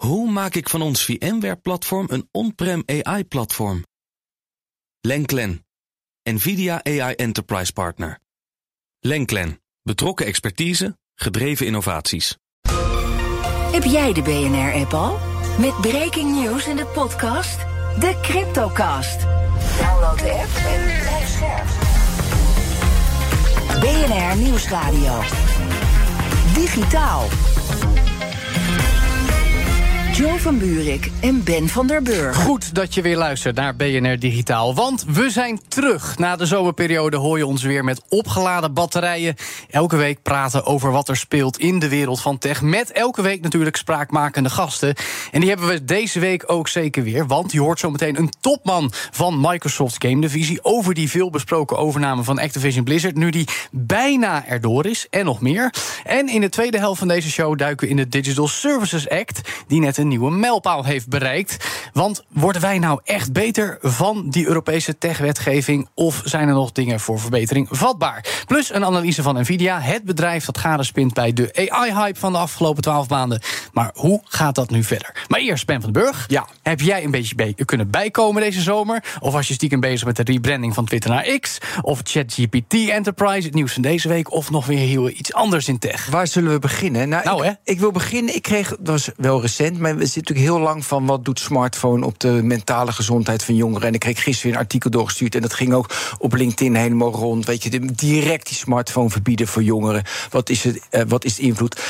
Hoe maak ik van ons VMware-platform een on-prem AI-platform? Lenklen, NVIDIA AI Enterprise Partner. Lenklen, betrokken expertise, gedreven innovaties. Heb jij de BNR-app al? Met breaking news in de podcast De Cryptocast. Download de app en blijf scherp. BNR Nieuwsradio. Digitaal. Jo van Buurik en Ben van der Burg. Goed dat je weer luistert naar BNR Digitaal. Want we zijn terug. Na de zomerperiode hoor je ons weer met opgeladen batterijen. Elke week praten over wat er speelt in de wereld van tech. Met elke week natuurlijk spraakmakende gasten. En die hebben we deze week ook zeker weer. Want je hoort zo meteen een topman van Microsoft Game Divisie... over die veelbesproken overname van Activision Blizzard... nu die bijna erdoor is en nog meer. En in de tweede helft van deze show duiken we in de Digital Services Act... die net een nieuwe mijlpaal heeft bereikt. Want worden wij nou echt beter van die Europese techwetgeving... of zijn er nog dingen voor verbetering vatbaar? Plus een analyse van Nvidia, het bedrijf dat gade spint... bij de AI-hype van de afgelopen twaalf maanden. Maar hoe gaat dat nu verder? Maar eerst, Ben van den Burg. Ja. Heb jij een beetje be- kunnen bijkomen deze zomer? Of was je stiekem bezig met de rebranding van Twitter naar X? Of ChatGPT Enterprise, het nieuws van deze week? Of nog weer heel iets anders in tech? Waar zullen we beginnen? Nou, ik, hè? ik wil beginnen. Ik kreeg, dat was wel recent, maar we zitten natuurlijk heel lang van wat doet smartphone op de mentale gezondheid van jongeren. En ik kreeg gisteren weer een artikel doorgestuurd en dat ging ook op LinkedIn helemaal rond. Weet je, direct die smartphone verbieden voor jongeren. Wat is, het, eh, wat is de invloed?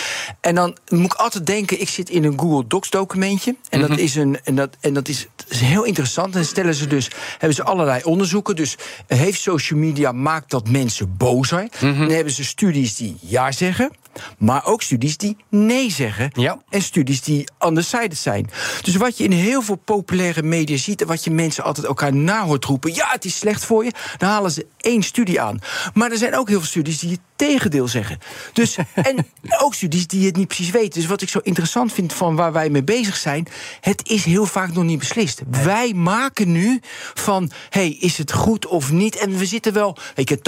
En dan moet ik altijd denken, ik zit in een Google Docs documentje. En dat is een en dat, en dat is, dat is heel interessant. En stellen ze dus, hebben ze allerlei onderzoeken. Dus heeft social media maakt dat mensen bozer? Dan hebben ze studies die ja zeggen. Maar ook studies die nee zeggen. Ja. En studies die undecided zijn. Dus wat je in heel veel populaire media ziet... en wat je mensen altijd elkaar na hoort roepen... ja, het is slecht voor je, dan halen ze één studie aan. Maar er zijn ook heel veel studies die het tegendeel zeggen. Dus, en ook studies die het niet precies weten. Dus wat ik zo interessant vind van waar wij mee bezig zijn... het is heel vaak nog niet beslist. Wij maken nu van, hey, is het goed of niet? En we zitten wel, weet je,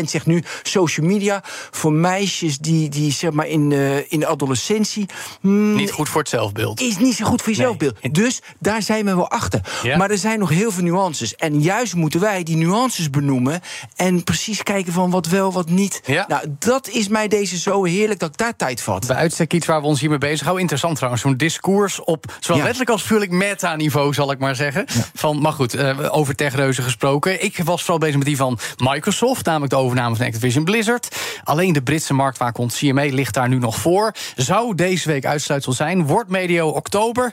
80% zegt nu... social media voor meisjes die, die zeg maar in, eh, in de adolescentie... hmm, Niet goed voor het zelfbeeld. is niet zo goed voor je Nee. zelfbeeld. Dus daar zijn we wel achter. Ja. Maar er zijn nog heel veel nuances. En juist moeten wij die nuances benoemen. En precies kijken van wat wel, wat niet. Ja. Nou, dat is mij deze zo heerlijk dat ik daar tijd vat. Bij uitstek iets waar we ons hiermee bezig houden. Interessant trouwens, zo'n discours op zowel Ja. letterlijk als figuurlijk meta-niveau, zal ik maar zeggen. Van, maar goed, eh, over techreuzen gesproken. Ik was vooral bezig met die van Microsoft, namelijk de overname van Activision Blizzard. Alleen de Britse marktwaakhond CMA ligt daar nu nog voor. Zou deze week uitsluitsel zijn, wordt medio oktober.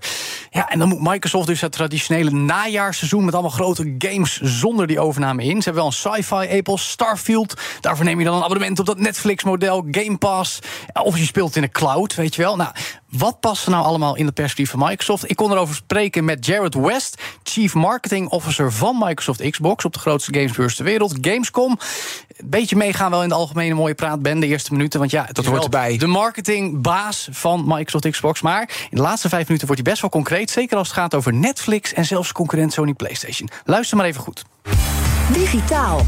Ja, en dan moet Microsoft dus het traditionele najaarseizoen met allemaal grote games zonder die overname in. Ze hebben wel een sci-fi Apple, Starfield. Daarvoor neem je dan een abonnement op dat Netflix-model, Game Pass. Of je speelt in de cloud, weet je wel. Nou, wat past er nou allemaal in het perspectief van Microsoft? Ik kon erover spreken met Jared West, Chief Marketing Officer van Microsoft Xbox op de grootste gamesbeurs ter wereld, Gamescom. Een beetje meegaan wel in de algemene mooie praat, Ben, de eerste minuten. Want ja, dat hoort erbij. De marketingbaas van Microsoft Xbox. Maar in de laatste vijf minuten wordt hij best wel concreet. Zeker als het gaat over Netflix en zelfs concurrent Sony PlayStation. Luister maar even goed. Digitaal.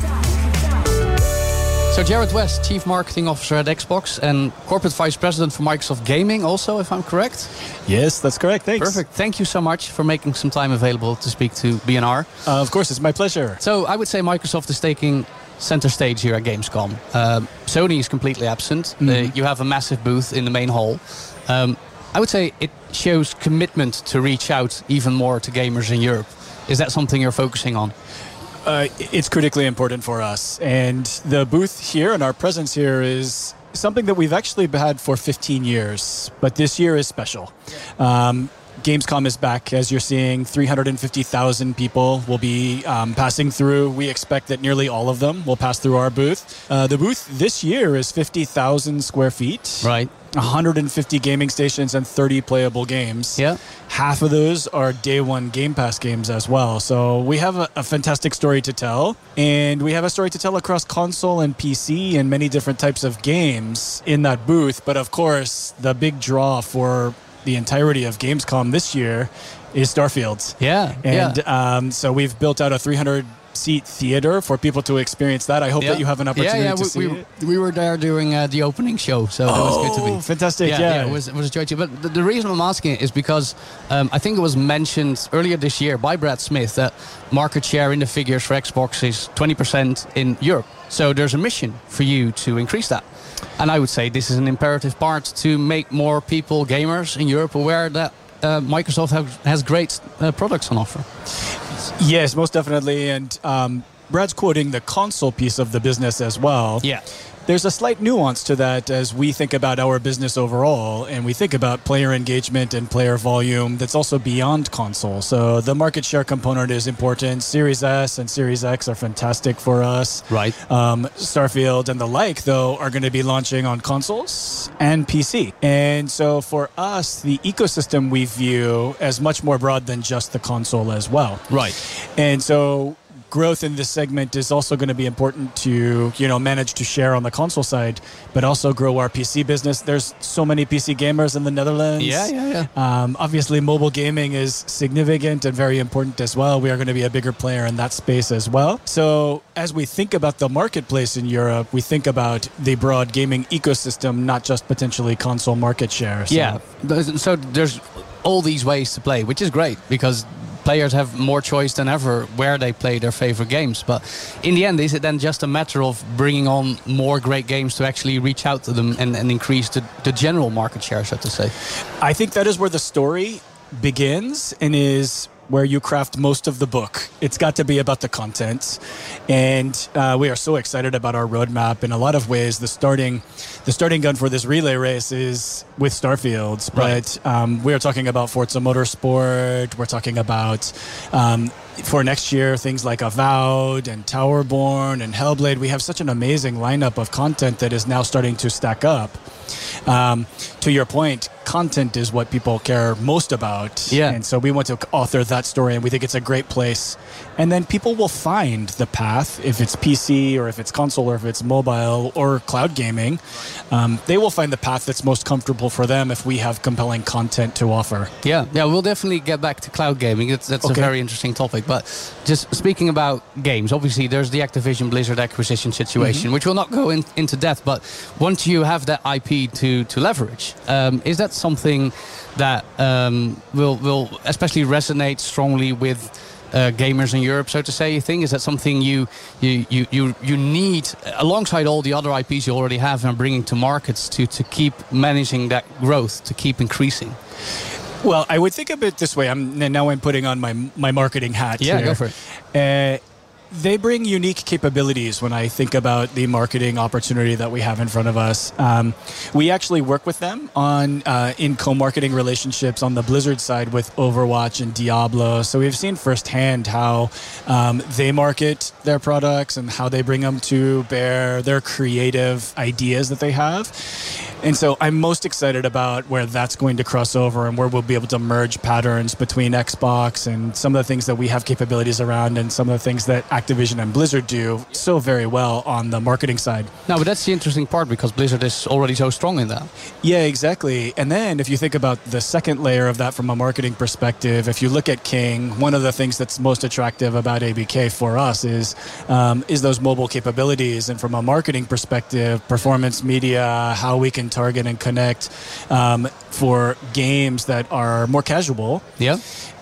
So Jared West, Chief Marketing Officer at Xbox and Corporate Vice President for Microsoft Gaming also, if I'm correct. Yes, that's correct. Thanks. Perfect. Thank you so much for making some time available to speak to BNR. Uh, of course, it's my pleasure. So I would say Microsoft is taking center stage here at Gamescom. Um, Sony is completely absent. Uh, you have a massive booth in the main hall. Um, I would say it shows commitment to reach out even more to gamers in Europe. Is that something you're focusing on? Uh, it's critically important for us. And the booth here and our presence here is something that we've actually had for 15 years, but this year is special. Um, Gamescom is back, as you're seeing. 350,000 people will be um, passing through. We expect that nearly all of them will pass through our booth. Uh, the booth this year is 50,000 square feet. Right. 150 gaming stations and 30 playable games. Yeah. Half of those are day one Game Pass games as well. So we have a, a fantastic story to tell. And we have a story to tell across console and PC and many different types of games in that booth. But of course, the big draw for the entirety of Gamescom this year is Starfield. Yeah, And yeah. um, so we've built out a 300 seat theater for people to experience that. I hope that you have an opportunity yeah, yeah, to we, see we, it. we were there doing uh, the opening show, so it was good to be. Oh, fantastic, Yeah, yeah. it was it was a joy too. But the, the reason I'm asking it is because um, I think it was mentioned earlier this year by Brad Smith that market share in the figures for Xbox is 20% in Europe. So there's a mission for you to increase that. And I would say this is an imperative part to make more people, gamers in Europe, aware that uh, Microsoft have, has great uh, products on offer. Yes, most definitely. And um, Brad's quoting the console piece of the business as well. Yeah. There's a slight nuance to that as we think about our business overall and we think about player engagement and player volume that's also beyond console. So the market share component is important. Series S and Series X are fantastic for us. Right. Um, Starfield and the like, though, are going to be launching on consoles and PC. And so for us, the ecosystem we view as much more broad than just the console as well. Right. And so growth in this segment is also going to be important to you know manage to share on the console side but also grow our pc business. There's so many pc gamers in the netherlands. Yeah, yeah, yeah. Um, obviously mobile gaming is significant and very important as well. We are going to be a bigger player in that space as well. So as we think about the marketplace in europe we think about the broad gaming ecosystem not just potentially console market share so. Yeah. So there's all these ways to play, which is great because players have more choice than ever where they play their favorite games. But in the end, is it then just a matter of bringing on more great games to actually reach out to them and, and increase the, the general market share, so to say? I think that is where the story begins and is where you craft most of the book. It's got to be about the content, and uh, we are so excited about our roadmap. In a lot of ways, the starting, the starting gun for this relay race is with Starfields. But um, we are talking about Forza Motorsport. We're talking about um, for next year things like Avowed and Towerborn and Hellblade. We have such an amazing lineup of content that is now starting to stack up. Um, to your point, content is what people care most about. Yeah. And so we want to author that story, and we think it's a great place. And then people will find the path, if it's PC or if it's console or if it's mobile or cloud gaming, um, they will find the path that's most comfortable for them if we have compelling content to offer. Yeah, yeah, we'll definitely get back to cloud gaming. That's, that's Okay. a very interesting topic. But just speaking about games, obviously there's the Activision Blizzard acquisition situation, which will not go in, into depth. But once you have that IP to to leverage, um, is that something that um, will will especially resonate strongly with? Uh, gamers in Europe, so to say, you think is that something you you you you, you need alongside all the other IPs you already have and bringing to markets to to keep managing that growth, to keep increasing. Well, I would think of it this way. I'm now I'm putting on my my marketing hat. Yeah, here. go for it. Uh, they bring unique capabilities when I think about the marketing opportunity that we have in front of us. Um, we actually work with them on uh, in co-marketing relationships on the Blizzard side with Overwatch and Diablo. So we've seen firsthand how um, they market their products and how they bring them to bear their creative ideas that they have. And so I'm most excited about where that's going to cross over and where we'll be able to merge patterns between Xbox and some of the things that we have capabilities around and some of the things that Activision and Blizzard do so very well on the marketing side. No, but that's the interesting part because Blizzard is already so strong in that. Yeah, exactly. And then if you think about the second layer of that from a marketing perspective, if you look at King, one of the things that's most attractive about ABK for us is um, is those mobile capabilities. And from a marketing perspective, performance media, how we can target and connect um, for games that are more casual Yeah.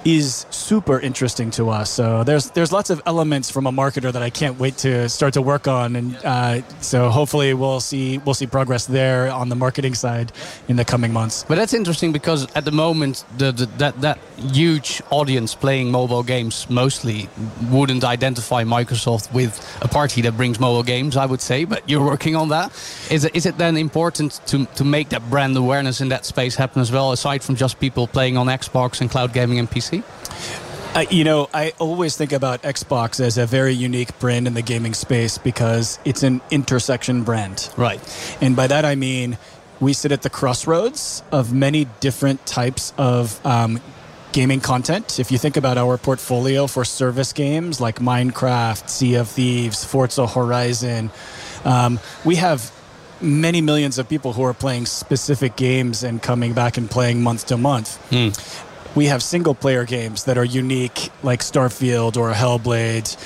is super interesting to us. So there's there's lots of elements from a marketer that I can't wait to start to work on, and uh, so hopefully we'll see we'll see progress there on the marketing side in the coming months. But that's interesting because at the moment, the, the, that that huge audience playing mobile games mostly wouldn't identify Microsoft with a party that brings mobile games. I would say, but you're working on that. Is it, is it then important to to make that brand awareness in that space happen as well, aside from just people playing on Xbox and cloud gaming and PC? Uh, you know, I always think about Xbox as a very unique brand in the gaming space because it's an intersection brand. Right. And by that I mean we sit at the crossroads of many different types of um, gaming content. If you think about our portfolio for service games like Minecraft, Sea of Thieves, Forza Horizon, um, we have many millions of people who are playing specific games and coming back and playing month to month. We have single player games that are unique, like Starfield or Hellblade,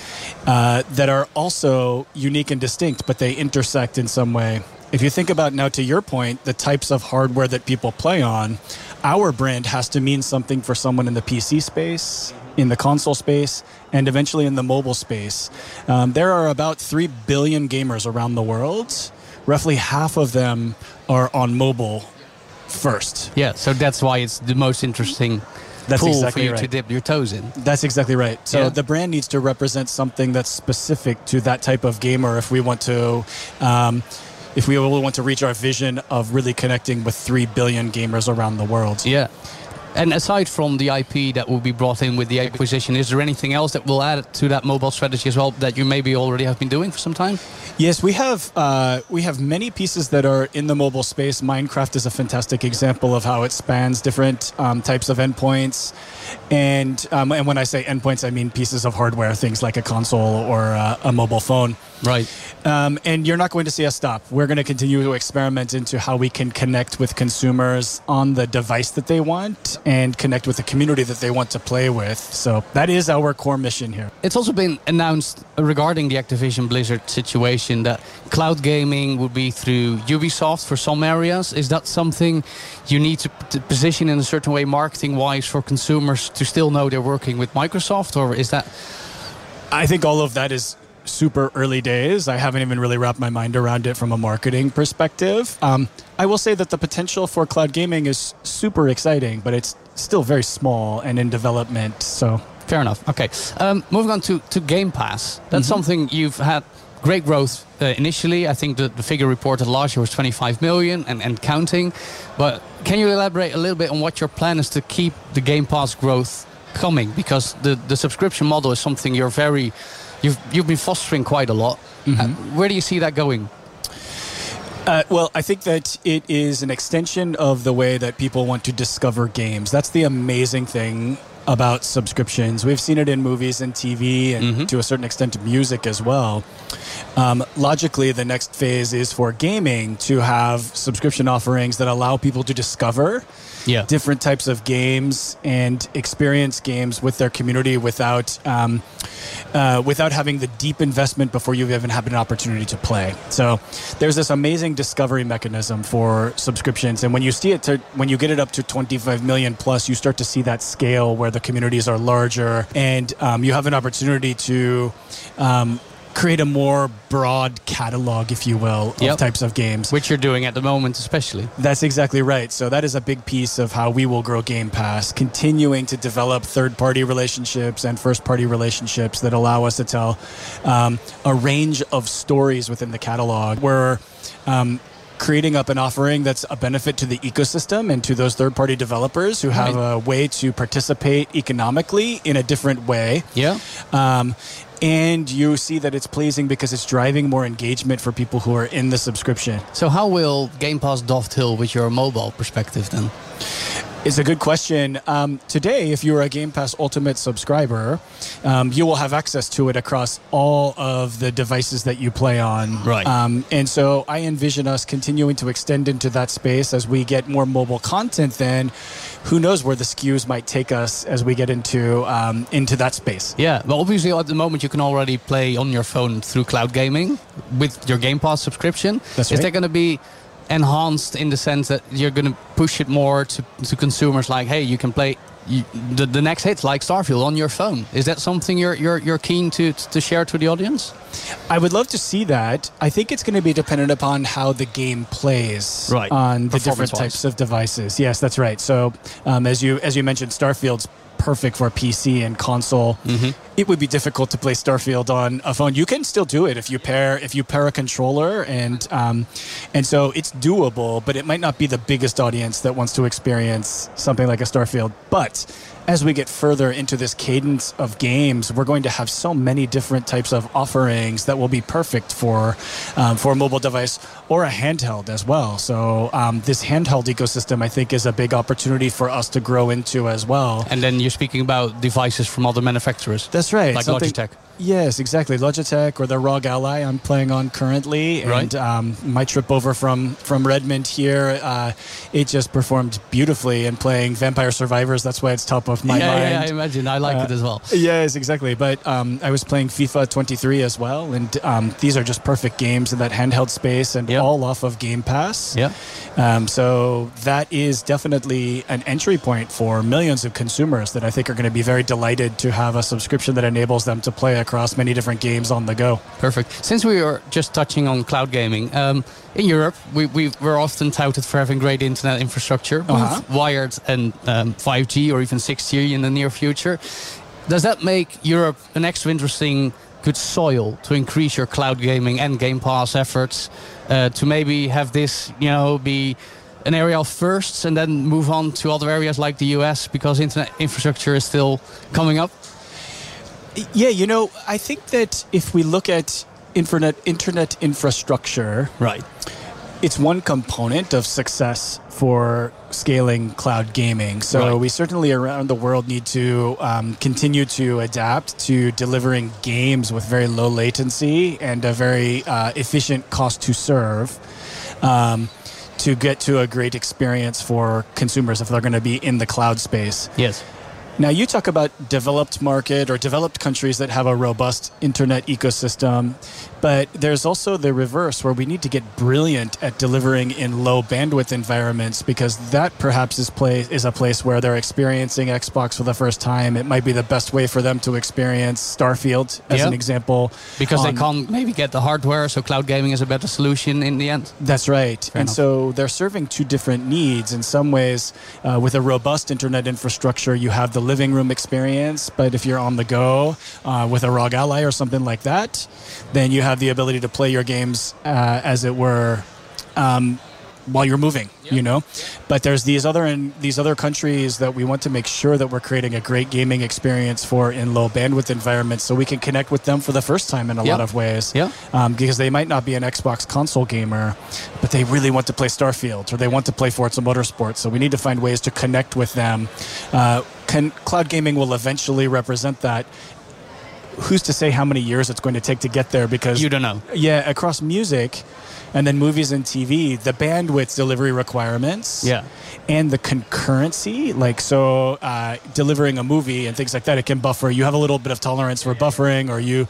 uh, that are also unique and distinct, but they intersect in some way. If you think about now, to your point, the types of hardware that people play on, our brand has to mean something for someone in the PC space, in the console space, and eventually in the mobile space. Um, there are about 3 billion gamers around the world. Roughly half of them are on mobile first. Yeah, so that's why it's the most interesting That's pool exactly for you to dip your toes in. That's exactly right. So Yeah. the brand needs to represent something that's specific to that type of gamer if we want to. Um, if we really want to reach our vision of really connecting with 3 billion gamers around the world. Yeah. And aside from the IP that will be brought in with the acquisition, is there anything else that will add to that mobile strategy as well that you maybe already have been doing for some time? Yes, we have uh, we have many pieces that are in the mobile space. Minecraft is a fantastic example of how it spans different um, types of endpoints, and um, and when I say endpoints, I mean pieces of hardware, things like a console or uh, a mobile phone. Right. Um, and you're not going to see us stop. We're going to continue to experiment into how we can connect with consumers on the device that they want and connect with the community that they want to play with. So that is our core mission here. It's also been announced regarding the Activision Blizzard situation that cloud gaming would be through Ubisoft for some areas. Is that something you need to, to position in a certain way, marketing wise, for consumers to still know they're working with Microsoft? Or is that. I think all of that is super early days. I haven't even really wrapped my mind around it from a marketing perspective. Um, I will say that the potential for cloud gaming is super exciting, but it's still very small and in development. So Fair enough. Okay. Um, moving on to, to Game Pass. That's something you've had great growth uh, initially. I think the, the figure reported last year was 25 million and, and counting. But can you elaborate a little bit on what your plan is to keep the Game Pass growth coming? Because the, the subscription model is something you're very, you've, you've been fostering quite a lot. Uh, where do you see that going? Uh, well, I think that it is an extension of the way that people want to discover games. That's the amazing thing about subscriptions. We've seen it in movies and TV and to a certain extent music as well. Um, logically, the next phase is for gaming to have subscription offerings that allow people to discover Yeah. different types of games and experience games with their community without um, uh, without having the deep investment before you've even had an opportunity to play. So there's this amazing discovery mechanism for subscriptions, and when you see it to when you get it up to 25 million plus, you start to see that scale where the communities are larger, and um, you have an opportunity to. Um, create a more broad catalog if you will of Yep. types of games Which you're doing at the moment, especially. that's exactly right. So that is a big piece of how we will grow Game Pass, continuing to develop third-party relationships and first-party relationships that allow us to tell um, a range of stories within the catalog. We're um, creating up an offering that's a benefit to the ecosystem and to those third-party developers who have Right. a way to participate economically in a different way. Yeah. Um, and you see that it's pleasing because it's driving more engagement for people who are in the subscription. So how will Game Pass dovetail with your mobile perspective then? It's a good question. Um, today, if you're a Game Pass Ultimate subscriber, um, you will have access to it across all of the devices that you play on. Right. Um, and so I envision us continuing to extend into that space as we get more mobile content. Then, who knows where the SKUs might take us as we get into um, into that space. Yeah, well, obviously at the moment you can already play on your phone through cloud gaming with your Game Pass subscription. That's Is right. that going to be enhanced in the sense that you're going to push it more to, to consumers? Like, hey, you can play you, the, the next hits like Starfield on your phone. Is that something you're you're, you're keen to to share to the audience? I would love to see that. I think it's going to be dependent upon how the game plays Right. on the different types of devices. Yes, that's right. So, um, as you as you mentioned, Starfield's perfect for PC and console. Mm-hmm. It would be difficult to play Starfield on a phone. You can still do it if you pair if you pair a controller and um, and so it's doable. But it might not be the biggest audience that wants to experience something like a Starfield. But as we get further into this cadence of games, we're going to have so many different types of offerings that will be perfect for um, for a mobile device or a handheld as well. So um, this handheld ecosystem, I think, is a big opportunity for us to grow into as well. And then you're speaking about devices from other manufacturers. That's right. Like something- Logitech. Yes, exactly. Logitech or the ROG Ally I'm playing on currently, and um, my trip over from from Redmond here, uh, it just performed beautifully. And playing Vampire Survivors, that's why it's top of my yeah, mind. yeah, I imagine. I like Uh, it as well. Yes, exactly. But um, I was playing FIFA 23 as well, and um, these are just perfect games in that handheld space, and Yeah. all off of Game Pass. Yeah. Um, so that is definitely an entry point for millions of consumers that I think are going to be very delighted to have a subscription that enables them to play across many different games on the go. Perfect. Since we were just touching on cloud gaming, um, in Europe, we, we, we're often touted for having great internet infrastructure, Uh-huh. wired and um, 5G or even 6G in the near future. Does that make Europe an extra interesting good soil to increase your cloud gaming and Game Pass efforts uh, to maybe have this, you know, be an area of firsts and then move on to other areas like the US because internet infrastructure is still coming up? Yeah, you know, I think that if we look at internet internet infrastructure, Right. it's one component of success for scaling cloud gaming. So Right. we certainly around the world need to um, continue to adapt to delivering games with very low latency and a very uh, efficient cost to serve. Um, to get to a great experience for consumers if they're going to be in the cloud space. Yes. Now, you talk about developed market or developed countries that have a robust internet ecosystem, but there's also the reverse where we need to get brilliant at delivering in low bandwidth environments because that perhaps is place is a place where they're experiencing Xbox for the first time. It might be the best way for them to experience Starfield as Yeah. an example. Because they can't maybe get the hardware, so cloud gaming is a better solution in the end. That's right. and enough. so they're serving two different needs. In some ways, uh, with a robust internet infrastructure, you have the living room experience. But if you're on the go uh, with a ROG Ally or something like that, then you have the ability to play your games, uh, as it were. Um, while you're moving, you know, but there's these other in these other countries that we want to make sure that we're creating a great gaming experience for in low bandwidth environments, so we can connect with them for the first time in a Yeah. lot of ways Yeah. um, because they might not be an Xbox console gamer, but they really want to play Starfield or they want to play Forza Motorsport. So we need to find ways to connect with them. Uh, can, cloud gaming will eventually represent that. Who's to say how many years it's going to take to get there? Because You don't know. yeah, across music and then movies and TV, the bandwidth delivery requirements Yeah. and the concurrency, like so uh, delivering a movie and things like that, it can buffer. You have a little bit of tolerance for buffering, or you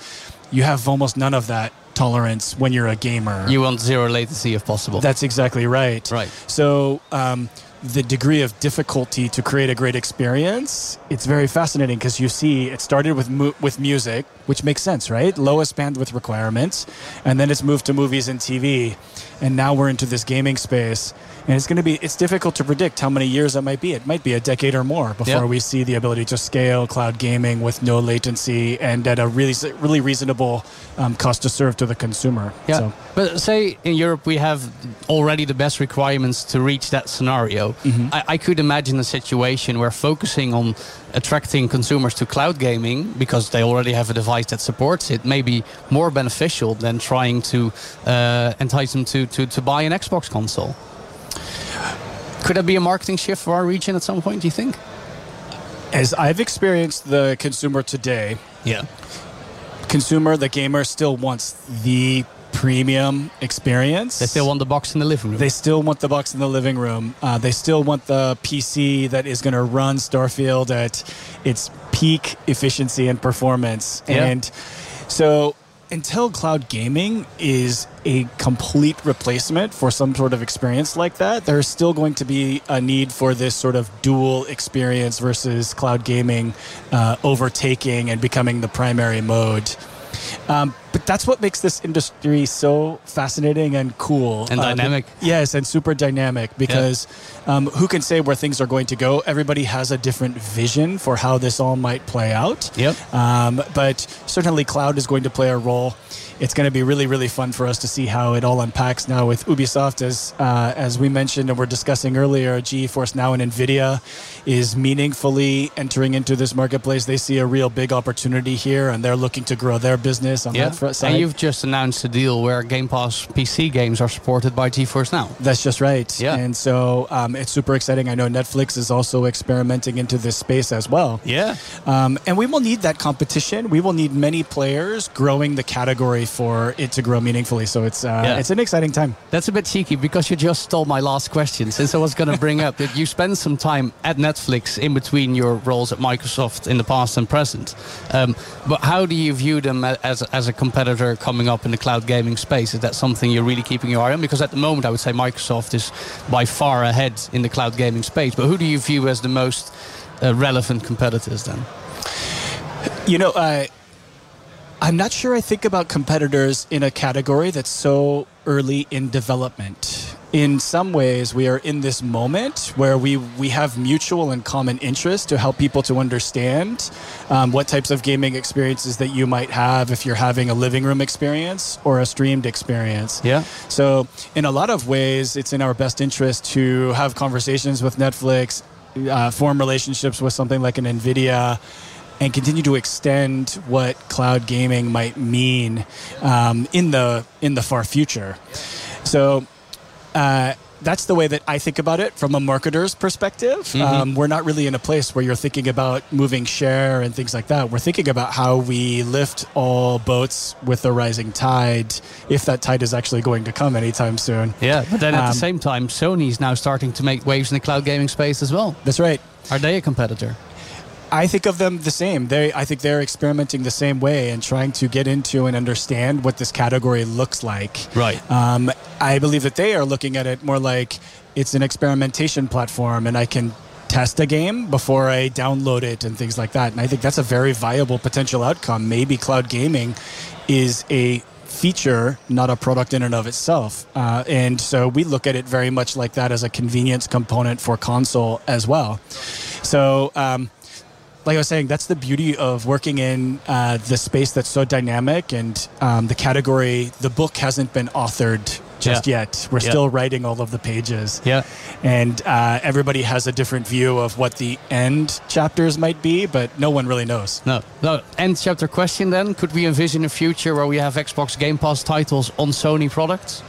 you have almost none of that tolerance when you're a gamer. You want zero latency if possible. That's exactly right. Right. So um, the degree of difficulty to create a great experience, it's very fascinating because you see it started with mu- with music, which makes sense, right? Lowest bandwidth requirements, and then it's moved to movies and TV, and now we're into this gaming space. And it's going to be it's difficult to predict how many years that might be. It might be a decade or more before Yeah. we see the ability to scale cloud gaming with no latency and at a really really reasonable um, cost to serve to the consumer. Yeah. So, But say in Europe we have already the best requirements to reach that scenario. Mm-hmm. I, I could imagine a situation where focusing on attracting consumers to cloud gaming because they already have a device that supports it may be more beneficial than trying to uh, entice them to, to, to buy an Xbox console. Could that be a marketing shift for our region at some point, do you think? as I've experienced the consumer today, Yeah. consumer, the gamer still wants the premium experience. They still want the box in the living room. They still want the box in the living room. Uh, they still want the PC that is going to run Starfield at its peak efficiency and performance. Yeah. And so until cloud gaming is a complete replacement for some sort of experience like that, there's still going to be a need for this sort of dual experience versus cloud gaming uh, overtaking and becoming the primary mode. Um, but that's what makes this industry so fascinating and cool And Uh, dynamic. Yes, and super dynamic because um, who can say where things are going to go? Everybody has a different vision for how this all might play out. Yep. Um, but certainly, cloud is going to play a role. It's going to be really, really fun for us to see how it all unpacks now with Ubisoft, as uh, as we mentioned and we're discussing earlier. GeForce Now and Nvidia is meaningfully entering into this marketplace. They see a real big opportunity here, and they're looking to grow their business on Yeah. that side. And you've just announced a deal where Game Pass PC games are supported by GeForce Now. That's just right. Yeah. And so um, it's super exciting. I know Netflix is also experimenting into this space as well. Yeah. Um, and we will need that competition. We will need many players growing the category for it to grow meaningfully. So it's uh, Yeah. it's an exciting time. That's a bit cheeky because you just stole my last question. Since I was going to bring up that you spend some time at Netflix in between your roles at Microsoft in the past and present. Um, but how do you view them as, as a competitor coming up in the cloud gaming space? Is that something you're really keeping your eye on? Because at the moment, I would say Microsoft is by far ahead in the cloud gaming space. But who do you view as the most uh, relevant competitors then? You know, uh, I'm not sure I think about competitors in a category that's so early in development. In some ways, we are in this moment where we, we have mutual and common interest to help people to understand um, what types of gaming experiences that you might have if you're having a living room experience or a streamed experience. Yeah. So, in a lot of ways, it's in our best interest to have conversations with Netflix, uh, form relationships with something like an NVIDIA, and continue to extend what cloud gaming might mean um, in the in the far future. So. Uh, that's the way that I think about it from a marketer's perspective. Um, we're not really in a place where you're thinking about moving share and things like that. We're thinking about how we lift all boats with the rising tide, if that tide is actually going to come anytime soon. Yeah. But then at Um, the same time, Sony's now starting to make waves in the cloud gaming space as well. That's right. Are they a competitor? I think of them the same. They, I think they're experimenting the same way and trying to get into and understand what this category looks like. Right. Um, I believe that they are looking at it more like it's an experimentation platform, and I can test a game before I download it and things like that. And I think that's a very viable potential outcome. Maybe cloud gaming is a feature, not a product in and of itself. Uh, and so we look at it very much like that as a convenience component for console as well. So, um, like I was saying, that's the beauty of working in uh, the space that's so dynamic and um, the category. The book hasn't been authored just Yeah. yet. We're Yeah. still writing all of the pages. Yeah. And uh, everybody has a different view of what the end chapters might be, but no one really knows. No, no. End chapter question then. Could we envision a future where we have Xbox Game Pass titles on Sony products?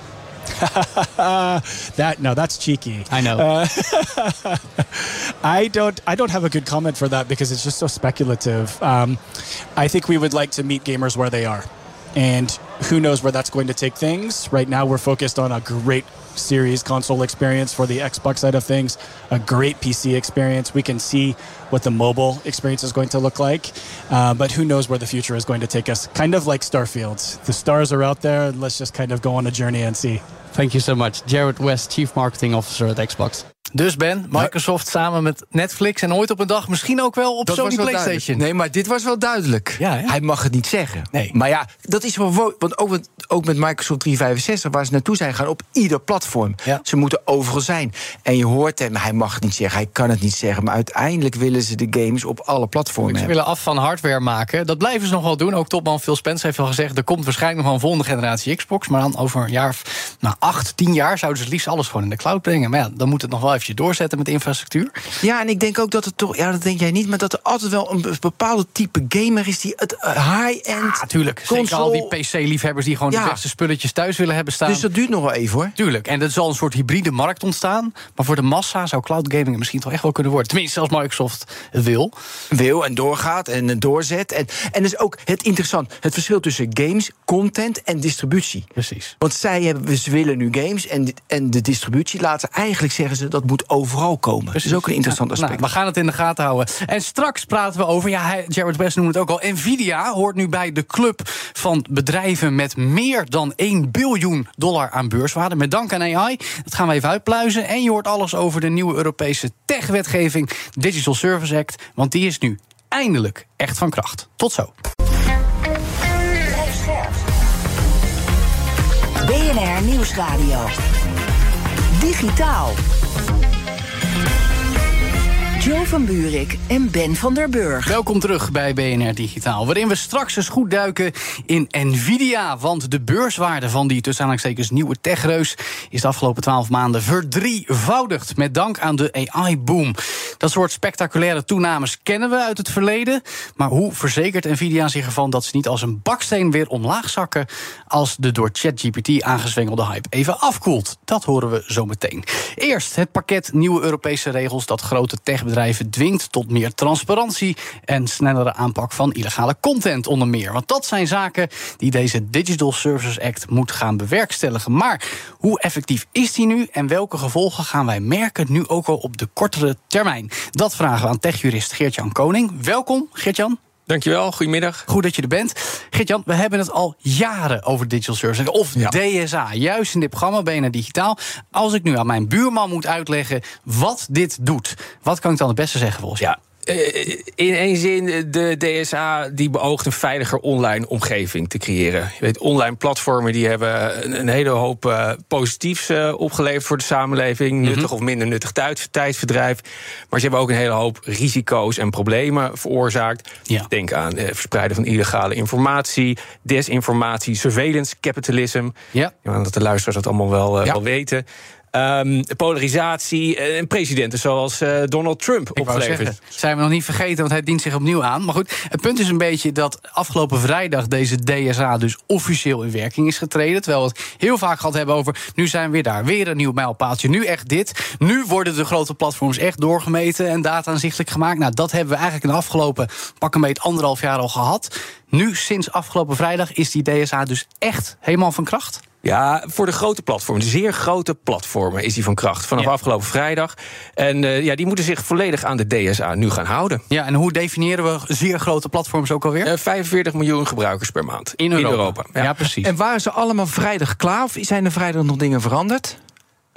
That no, that's cheeky. I know. I don't. I don't have a good comment for that because it's just so speculative. Um, I think we would like to meet gamers where they are, and who knows where that's going to take things. Right now, we're focused on a great series console experience for the Xbox side of things, a great PC experience. We can see what the mobile experience is going to look like, uh, but who knows where the future is going to take us? Kind of like Starfield. The stars are out there, and let's just kind of go on a journey and see. Thank you so much. Jared West, Chief Marketing Officer at Xbox. Dus Ben, Microsoft samen met Netflix en ooit op een dag misschien ook wel op Dat Sony was wel PlayStation. duidelijk. Nee, maar dit was wel duidelijk. Ja? Hij mag het niet zeggen. Nee. Maar ja, dat is wel... Want ook ook met Microsoft 365, waar ze naartoe zijn gaan... op ieder platform. Ja. Ze moeten overal zijn. En je hoort hem, hij mag het niet zeggen, hij kan het niet zeggen... maar uiteindelijk willen ze de games op alle platformen Ze willen af van hardware maken. Dat blijven ze nog wel doen. Ook topman Phil Spencer heeft al gezegd... er komt waarschijnlijk nog wel een volgende generatie Xbox... maar dan over een jaar of nou, acht, tien jaar... zouden ze het liefst alles gewoon in de cloud brengen. Maar ja, dan moet het nog wel eventjes doorzetten met infrastructuur. Ja, en ik denk ook dat het toch... Ja, dat denk jij niet, maar dat er altijd wel een be- bepaalde type gamer is... die het eh, high-end Natuurlijk. Zeker console... al die PC-liefhebbers die gewoon Ja. De beste spulletjes thuis willen hebben staan. Dus dat duurt nog wel even, hoor. Tuurlijk. En er zal een soort hybride markt ontstaan. Maar voor de massa zou cloud gaming misschien toch echt wel kunnen worden. Tenminste, als Microsoft het wil. wil en doorgaat en eh, doorzet. En, en dus ook het interessant, het verschil tussen games, content en distributie. Precies. Want zij hebben, ze willen nu games en, en de distributie laten eigenlijk zeggen ze dat moet overal komen. Dat is ook een interessant Nou, aspect. we gaan het in de gaten houden. En straks praten we over, ja, Jared West noemde het ook al. Nvidia hoort nu bij de club van bedrijven met meer dan 1 biljoen dollar aan beurswaarde. Met dank aan AI. Dat gaan we even uitpluizen. En je hoort alles over de nieuwe Europese tech-wetgeving, Digital Service Act. Want die is nu eindelijk echt van kracht. Tot zo. BNR Nieuwsradio. Digitaal. Joe van Buurik en Ben van der Burg. Welkom terug bij BNR Digitaal, waarin we straks eens goed duiken in Nvidia. Want de beurswaarde van die tussen nieuwe techreus is de afgelopen twaalf maanden verdrievoudigd. Met dank aan de AI-boom. Dat soort spectaculaire toenames kennen we uit het verleden. Maar hoe verzekert Nvidia zich ervan dat ze niet als een baksteen weer omlaag zakken als de door ChatGPT aangezwengelde hype even afkoelt? Dat horen we zo meteen. Eerst het pakket nieuwe Europese regels dat grote techbedrijven dwingt tot meer transparantie en snellere aanpak van illegale content onder meer. Want dat zijn zaken die deze Digital Services Act moet gaan bewerkstelligen. Maar hoe effectief is die nu en welke gevolgen gaan wij merken nu ook al op de kortere termijn? Dat vragen we aan techjurist Geert-Jan Koning. Welkom, Geert-Jan. Dankjewel, goedemiddag. Goed dat je er bent. Gert-Jan, we hebben het al jaren over digital services. Of DSA, juist in dit programma BNR Digitaal. Als ik nu aan mijn buurman moet uitleggen wat dit doet... wat kan ik dan het beste zeggen volgens Ja, eh, in één zin, de DSA die beoogt een veiliger online omgeving te creëren. Je weet, online platformen die hebben een, een hele hoop uh, positiefs uh, opgeleverd voor de samenleving. Mm -hmm. Nuttig of minder nuttig tijdverdrijf. Maar ze hebben ook een hele hoop risico's en problemen veroorzaakt. Ja. Denk aan het verspreiden van illegale informatie, desinformatie, surveillance capitalism. Ja. Ja, dat de luisteraars dat allemaal wel, ja. wel weten. Um, polarisatie en presidenten zoals uh, Donald Trump oplevert. Zijn we nog niet vergeten, want hij dient zich opnieuw aan. Maar goed, het punt is een beetje dat afgelopen vrijdag deze DSA dus officieel in werking is getreden. Terwijl we het heel vaak gehad hebben over. Nu zijn we weer daar, weer een nieuw mijlpaaltje. Nu echt dit. Nu worden de grote platforms echt doorgemeten en data aanzichtelijk gemaakt. Nou, dat hebben we eigenlijk in de afgelopen pak een beetje anderhalf jaar al gehad. Nu, sinds afgelopen vrijdag, is die DSA dus echt helemaal van kracht? Ja, voor de grote platformen, de zeer grote platformen, is die van kracht. Vanaf ja. afgelopen vrijdag. En uh, ja, die moeten zich volledig aan de DSA nu gaan houden. Ja, en hoe definiëren we zeer grote platforms ook alweer? Uh, 45 miljoen gebruikers per maand. In Europa. In Europa. Ja. ja. precies. En waren ze allemaal vrijdag klaar? Of zijn er vrijdag nog dingen veranderd?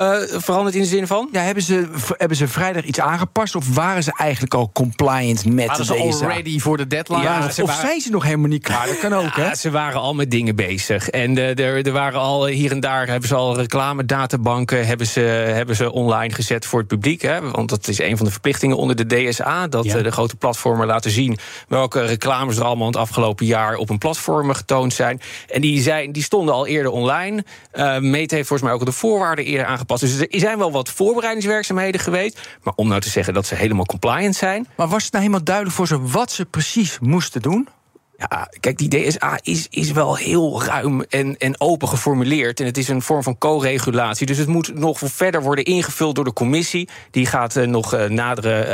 Uh, veranderd in de zin van? Ja, hebben ze, hebben ze vrijdag iets aangepast? Of waren ze eigenlijk al compliant met waren de ze al ready voor de deadline? Ja, of waren... zijn ze nog helemaal niet klaar? Dat kan ook, ja, hè? Ze waren al met dingen bezig. En uh, er, er waren al hier en daar hebben ze al reclamedatabanken hebben ze, hebben ze online gezet voor het publiek. Hè? Want dat is een van de verplichtingen onder de DSA. Dat ja. de grote platformen laten zien welke reclames er allemaal het afgelopen jaar op een platform getoond zijn. En die, zijn, die stonden al eerder online. Uh, Mete heeft volgens mij ook de voorwaarden eerder aangepast. Dus er zijn wel wat voorbereidingswerkzaamheden geweest. Maar om nou te zeggen dat ze helemaal compliant zijn. Maar was het nou helemaal duidelijk voor ze wat ze precies moesten doen? Ja, kijk, die DSA is, is wel heel ruim en, en open geformuleerd. En het is een vorm van co-regulatie. Dus het moet nog verder worden ingevuld door de commissie. Die gaat uh, nog uh, nadere,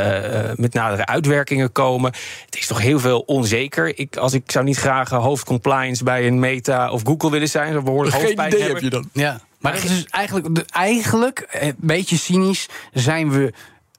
uh, met nadere uitwerkingen komen. Het is toch heel veel onzeker. Ik, als ik zou niet graag hoofdcompliance bij een Meta of Google willen zijn, dan behoorlijk Geen hoofdpijn idee hebben. heb je dan. Ja. Maar het is dus eigenlijk, eigenlijk, een beetje cynisch, zijn we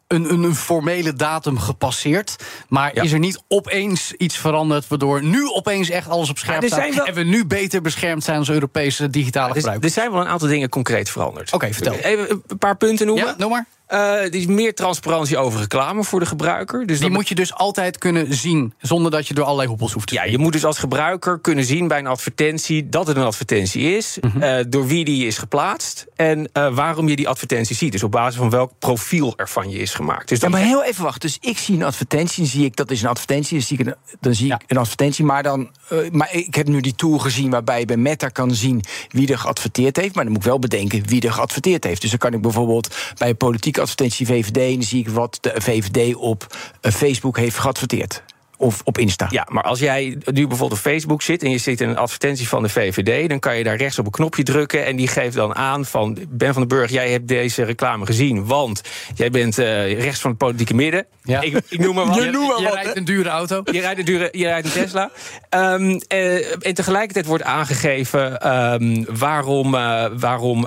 een, een, een, formele datum gepasseerd. Maar ja. is er niet opeens iets veranderd... waardoor nu opeens echt alles op scherp staat... Wel... en we nu beter beschermd zijn als Europese digitale ja, gebruikers? Er zijn wel een aantal dingen concreet veranderd. Oké, okay, vertel. Even een paar punten noemen. Ja, noem maar. Uh, er is meer transparantie over reclame voor de gebruiker. Dus die moet je dus altijd kunnen zien, zonder dat je door allerlei hoepels hoeft te Ja, je moet dus als gebruiker kunnen zien bij een advertentie... dat het een advertentie is, mm -hmm. uh, door wie die is geplaatst... en uh, waarom je die advertentie ziet. Dus op basis van welk profiel er van je is gemaakt. Dus ja, maar heel even wachten. Dus ik zie een advertentie, dan zie ik dat is een advertentie... dan zie ik een, dan zie ja. ik een advertentie, maar, dan, maar ik heb nu die tool gezien... waarbij je bij Meta kan zien wie er geadverteerd heeft... maar dan moet ik wel bedenken wie er geadverteerd heeft. Dus dan kan ik bijvoorbeeld bij een politieke advertentie VVD... en dan zie ik wat de VVD op Facebook heeft geadverteerd. Of op Insta. Ja, maar als jij nu bijvoorbeeld op Facebook zit... en je ziet een advertentie van de VVD... dan kan je daar rechts op een knopje drukken... en die geeft dan aan van... Ben van den Burg, jij hebt deze reclame gezien... want jij bent uh, rechts van het politieke midden. Ja. Ik, ik noem maar wat. Je, noem maar je wat, rijdt een dure auto. Je rijdt een, dure, je rijdt een Tesla. um, uh, en tegelijkertijd wordt aangegeven... Um, waarom... Uh, waarom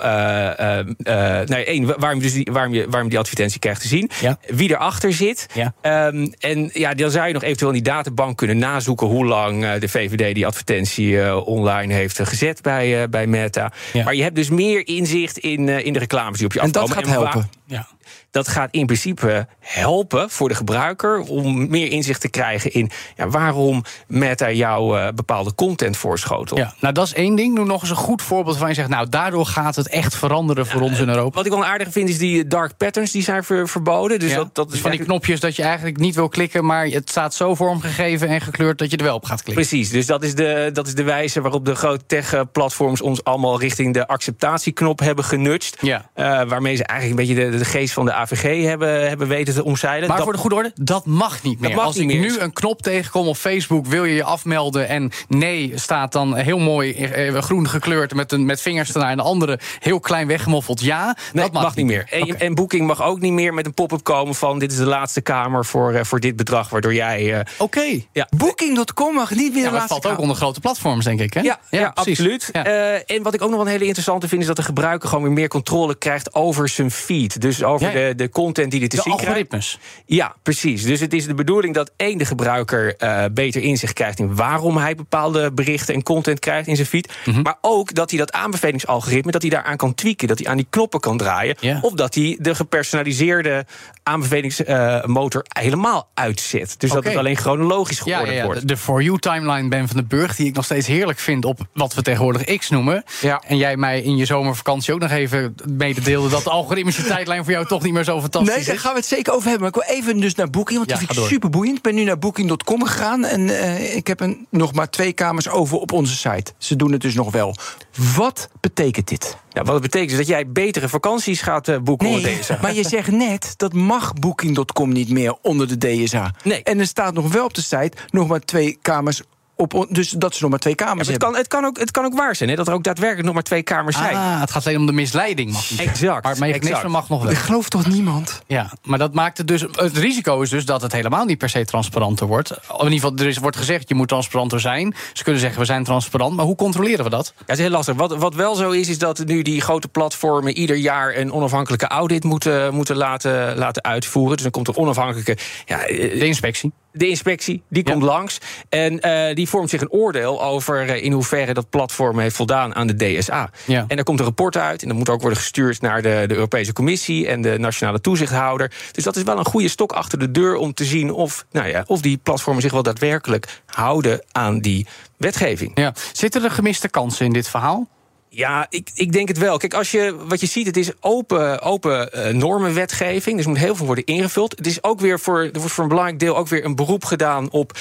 nee, één, waarom, dus die, waarom, je, waarom die advertentie krijgt te zien. Ja. Wie erachter zit. Ja. Um, en ja, dan zou je nog eventueel in databank kunnen nazoeken hoe lang uh, de VVD die advertentie uh, online heeft uh, gezet bij, bij Meta. Ja. Maar je hebt dus meer inzicht in, in de reclames die op je en afkomen. Dat gaat helpen. Ja. Dat gaat in principe helpen voor de gebruiker om meer inzicht te krijgen in ja, waarom Meta jou uh, bepaalde content voorschotelt. Ja, nou dat is één ding. Noem nog eens een goed voorbeeld van je zegt, nou daardoor gaat het echt veranderen voor ons in Europa. Wat ik wel aardig vind is die dark patterns die zijn ver, verboden. Dus ja, dat, dat dus van die knopjes dat je eigenlijk niet wil klikken, maar het staat zo vormgegeven en gekleurd dat je er wel op gaat klikken. Precies, dus dat is de, dat is de wijze waarop de grote tech-platforms ons allemaal richting de acceptatieknop hebben genutcht. Ja. Uh, waarmee ze eigenlijk een beetje de, de geest van de AVG hebben, hebben weten te omzeilen. Maar dat, voor de goede orde, dat mag niet meer. Dat mag Als niet ik meer. nu een knop tegenkom op Facebook, wil je je afmelden en nee staat dan heel mooi eh, groen gekleurd met, een, met vingers ernaar en de andere heel klein weggemoffeld ja. Nee, dat mag, mag niet meer. En, Booking mag ook niet meer met een pop-up komen van dit is de laatste kamer voor, uh, voor dit bedrag, waardoor jij. Uh, Oké. Ja. Booking.com mag niet meer Ja, de laatste valt ook onder grote platforms, denk ik. Hè? Ja, ja, absoluut. Ja. Uh, en wat ik ook nog wel een hele interessante vind, is dat de gebruiker gewoon weer meer controle krijgt over zijn feed. Dus over Ja, ja. de, de content die hij te de zien krijgt. algoritmes. Ja, precies. Dus het is de bedoeling dat één, de gebruiker uh, beter inzicht krijgt in waarom hij bepaalde berichten en content krijgt in zijn feed. Mhm. Mm -hmm. Maar ook dat hij dat aanbevelingsalgoritme, dat hij daaraan kan tweaken, dat hij aan die knoppen kan draaien. Ja. Of dat hij de gepersonaliseerde aanbevelingsmotor uh, helemaal uitzet. Dus dat het alleen chronologisch ja. wordt. De, de For You timeline Ben van den Burg, die ik nog steeds heerlijk vind op wat we tegenwoordig X noemen. Ja. En jij mij in je zomervakantie ook nog even mededeelde dat de algoritmische tijdlijn voor jou toch niet meer zo fantastisch Nee, daar is. gaan we het zeker over hebben. Maar ik wil even dus naar Booking, want Ja, die ga vind ik door. super boeiend. Ik ben nu naar Booking.com gegaan en uh, ik heb een, nog maar twee kamers over op onze site. Ze doen het dus nog wel. Wat betekent dit? Ja, wat het betekent is dat jij betere vakanties gaat uh, boeken onder Nee, deze. maar je zegt net dat mag Booking.com niet meer onder de DSA. Nee. En er staat nog wel op de site nog maar twee kamers op, dus dat ze nog maar twee Ja, kamers maar het, hebben. kan, het, kan ook, het kan ook waar zijn hè, dat er ook daadwerkelijk nog maar twee kamers zijn. Ah, het gaat alleen om de misleiding. Mag niet. Exact, Maar het mechanisme mag nog wel. Ik geloof toch niemand? Ja, maar dat maakt het dus. Het risico is dus dat het helemaal niet per se transparanter wordt. In ieder geval, er is, wordt gezegd, je moet transparanter zijn. Ze kunnen zeggen, we zijn transparant. Maar hoe controleren we dat? Ja, het is heel lastig. Wat, wat wel zo is, is dat nu die grote platformen ieder jaar een onafhankelijke audit moeten, moeten laten, laten uitvoeren. Dus dan komt er onafhankelijke. Ja, eh, De inspectie. De inspectie, die Ja. komt langs. En eh, die vormt zich een oordeel over eh, in hoeverre dat platform heeft voldaan aan de DSA. Ja. En daar komt een rapport uit. En dat moet ook worden gestuurd naar de, de Europese Commissie en de nationale toezichthouder. Dus dat is wel een goede stok achter de deur om te zien of, nou ja, of die platformen zich wel daadwerkelijk houden aan die wetgeving. Ja. Zitten er gemiste kansen in dit verhaal? Ja, ik, ik denk het wel. Kijk, als je, wat je ziet, het is open, open uh, normenwetgeving. Dus er moet heel veel worden ingevuld. Het is ook weer voor, er wordt voor een belangrijk deel ook weer een beroep gedaan op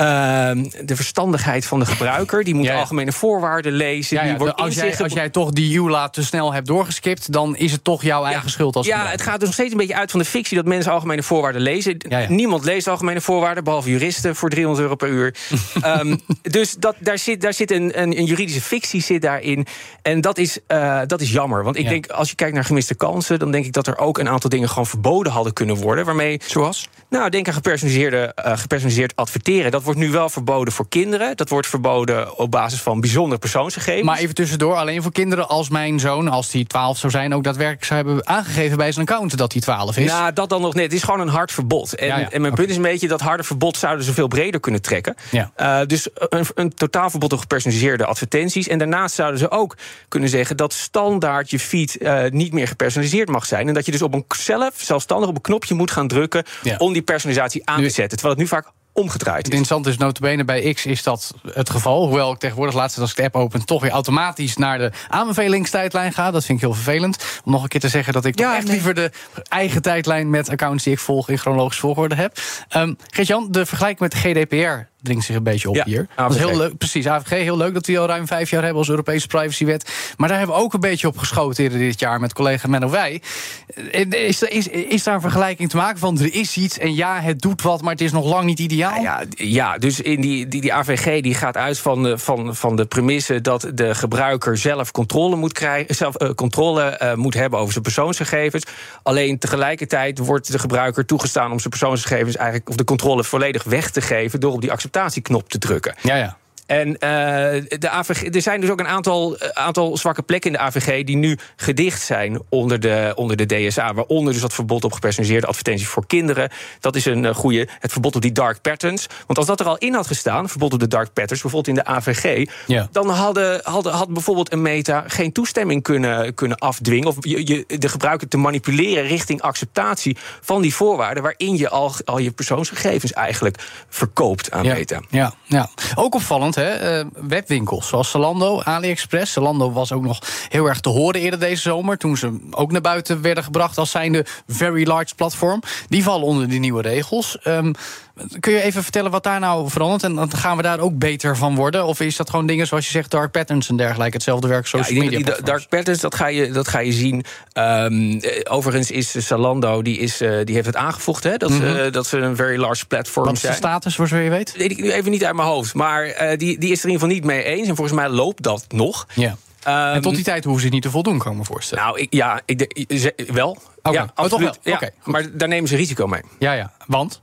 uh, de verstandigheid van de gebruiker. Die moet Ja, ja. algemene voorwaarden lezen. Ja, die wordt de- als, jij, inzicht- als jij toch die EULA te snel hebt doorgeskipt, dan is het toch jouw eigen schuld als ja, het gaat dus nog steeds een beetje uit van de fictie dat mensen algemene voorwaarden lezen. Niemand leest algemene voorwaarden, behalve juristen voor 300 euro per uur. Ehm, dus dat, daar zit, daar zit een, een, een juridische fictie zit daarin. En dat is, eh, dat is jammer. Want ik Ja. denk, als je kijkt naar gemiste kansen, dan denk ik dat er ook een aantal dingen gewoon verboden hadden kunnen worden. Waarmee, Zoals? Nou, denk aan gepersonaliseerde, eh, gepersonaliseerd adverteren. Dat wordt nu wel verboden voor kinderen. Dat wordt verboden op basis van bijzondere persoonsgegevens. Maar even tussendoor, alleen voor kinderen als mijn zoon, als die 12 zou zijn, ook daadwerkelijk zou hebben aangegeven bij zijn account dat hij 12 is. Nou, dat dan nog net. Het is gewoon een hard verbod. En, Ja, ja. en mijn punt is een beetje dat harde verbod zouden ze veel breder kunnen trekken. Ja. Eh, dus een, een totaalverbod op gepersonaliseerde advertenties. En daarnaast zouden ze ook kunnen zeggen dat standaard je feed eh, niet meer gepersonaliseerd mag zijn. En dat je dus op een zelf zelfstandig op een knopje moet gaan drukken om die personalisatie aan te zetten. Terwijl het nu vaak omgedraaid Het is. interessante is, notabene bij X is dat het geval. Hoewel ik tegenwoordig, laatst als ik de app open... toch weer automatisch naar de aanbevelingstijdlijn ga. Dat vind ik heel vervelend. Om nog een keer te zeggen dat ik toch echt nee. liever... de eigen tijdlijn met accounts die ik volg in chronologische volgorde heb. Um, Geert-Jan, de vergelijking met de GDPR dringt zich een beetje op Ja, hier. Dat is heel leuk. Precies, AVG, heel leuk dat we al ruim vijf jaar hebben als Europese privacywet. Maar daar hebben we ook een beetje op geschoten eerder dit jaar met collega Menno Wij. Is, is, is daar een vergelijking te maken van er is iets en ja, het doet wat, maar het is nog lang niet ideaal? Nou ja, ja, dus in die, die, die AVG die gaat uit van de, van, van de premisse dat de gebruiker zelf controle moet krijgen, zelf eh, controle eh, moet hebben over zijn persoonsgegevens. Alleen tegelijkertijd wordt de gebruiker toegestaan om zijn persoonsgegevens eigenlijk of de controle volledig weg te geven door op die acceptatieknop te drukken. ja. ja. En de AVG, er zijn dus ook een aantal, aantal zwakke plekken in de AVG die nu gedicht zijn onder de, onder de DSA. Waaronder dus dat verbod op gepersonaliseerde advertenties voor kinderen. Dat is een goede. Het verbod op die dark patterns. Want als dat er al in had gestaan, verbod op de dark patterns, bijvoorbeeld in de AVG, ja. dan hadden, hadden, had bijvoorbeeld een meta geen toestemming kunnen, kunnen afdwingen. Of je, je, de gebruiker te manipuleren richting acceptatie van die voorwaarden. waarin je al, al je persoonsgegevens eigenlijk verkoopt aan ja. meta. Ja, ja. Ook opvallend, Uh, webwinkels zoals Zalando, AliExpress. Zalando was ook nog heel erg te horen eerder deze zomer. toen ze ook naar buiten werden gebracht als zijnde very large platform. Die vallen onder die nieuwe regels. Um, kun je even vertellen wat daar nou verandert? En dan gaan we daar ook beter van worden? Of is dat gewoon dingen zoals je zegt, dark patterns en dergelijke? Hetzelfde werk social ja, media. Die dark patterns, dat ga je, dat ga je zien. Um, overigens is Zalando, die, is, uh, die heeft het aangevoegd, hè, dat, mm -hmm. uh, dat ze een very large platform zijn. Wat is de status, voor zover je weet? Weet ik nu even niet uit mijn hoofd. Maar uh, die, die is er in ieder geval niet mee eens. En volgens mij loopt dat nog. Ja. Um, en tot die tijd hoeven ze niet te voldoen, kan ik me voorstellen. Nou, ik, ja, ik wel. Okay. Ja, absoluut. Oh, toch wel? Ja, okay, maar daar nemen ze risico mee. Ja, ja. Want?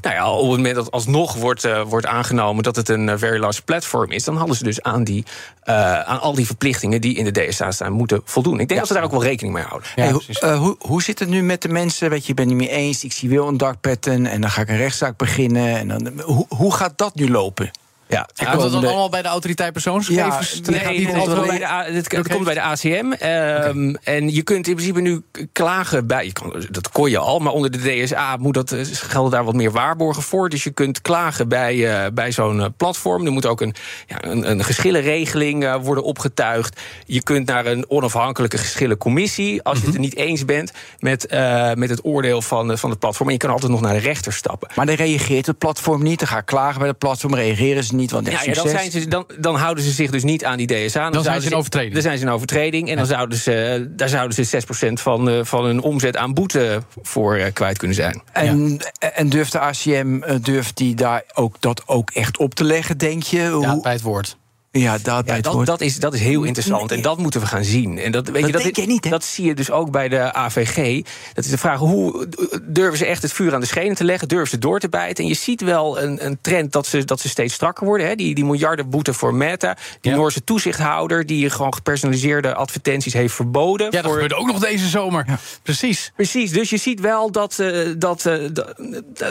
Nou ja, op het moment dat alsnog wordt, uh, wordt aangenomen dat het een uh, very large platform is, dan hadden ze dus aan, die, uh, aan al die verplichtingen die in de DSA staan moeten voldoen. Ik denk ja. dat ze daar ook wel rekening mee houden. Ja, hey, hoe, hoe zit het nu met de mensen? Weet je, je bent niet meer eens, ik zie wel een dark pattern en dan ga ik een rechtszaak beginnen. En dan, hoe, hoe gaat dat nu lopen? Ja, en komt dat dan allemaal bij de autoriteit persoonsgegevens? Ja, nee, nee, het, komt bij de, het, het komt bij de ACM. Um, okay. En je kunt in principe nu klagen bij... Je kan, dat kon je al, maar onder de DSA moet dat, gelden daar wat meer waarborgen voor. Dus je kunt klagen bij, uh, bij zo'n uh, platform. Er moet ook een, ja, een, een geschillenregeling uh, worden opgetuigd. Je kunt naar een onafhankelijke geschillencommissie... als je het er niet eens bent met, met het oordeel van, van het platform. En je kan altijd nog naar de rechter stappen. Maar dan reageert het platform niet. Dan ga ik klagen bij het platform, reageren ze niet niet, want ja, ja, dan, zijn ze, dan, dan houden ze zich dus niet aan die DSA. Dan, dan zijn ze in overtreding. Dan zijn ze in overtreding. En dan zouden ze, daar zouden ze 6% van, van hun omzet aan boete voor uh, kwijt kunnen zijn. En, ja. en durft de ACM durft die daar ook dat ook echt op te leggen, denk je? Ja, bij het woord. Ja, dat, ja, dat, dat, is, dat is heel interessant. En dat moeten we gaan zien. En dat, weet dat je, dat, niet, dat zie je dus ook bij de AVG. Dat is de vraag: hoe durven ze echt het vuur aan de schenen te leggen? Durven ze door te bijten? En je ziet wel een, een trend dat ze, dat ze steeds strakker worden. Hè? Die, die miljardenboete voor Meta. Die ja. Noorse toezichthouder die gewoon gepersonaliseerde advertenties heeft verboden. Ja, dat voor... gebeurde ook nog deze zomer. Ja. Precies. Precies. Dus je ziet wel dat, uh, dat, uh,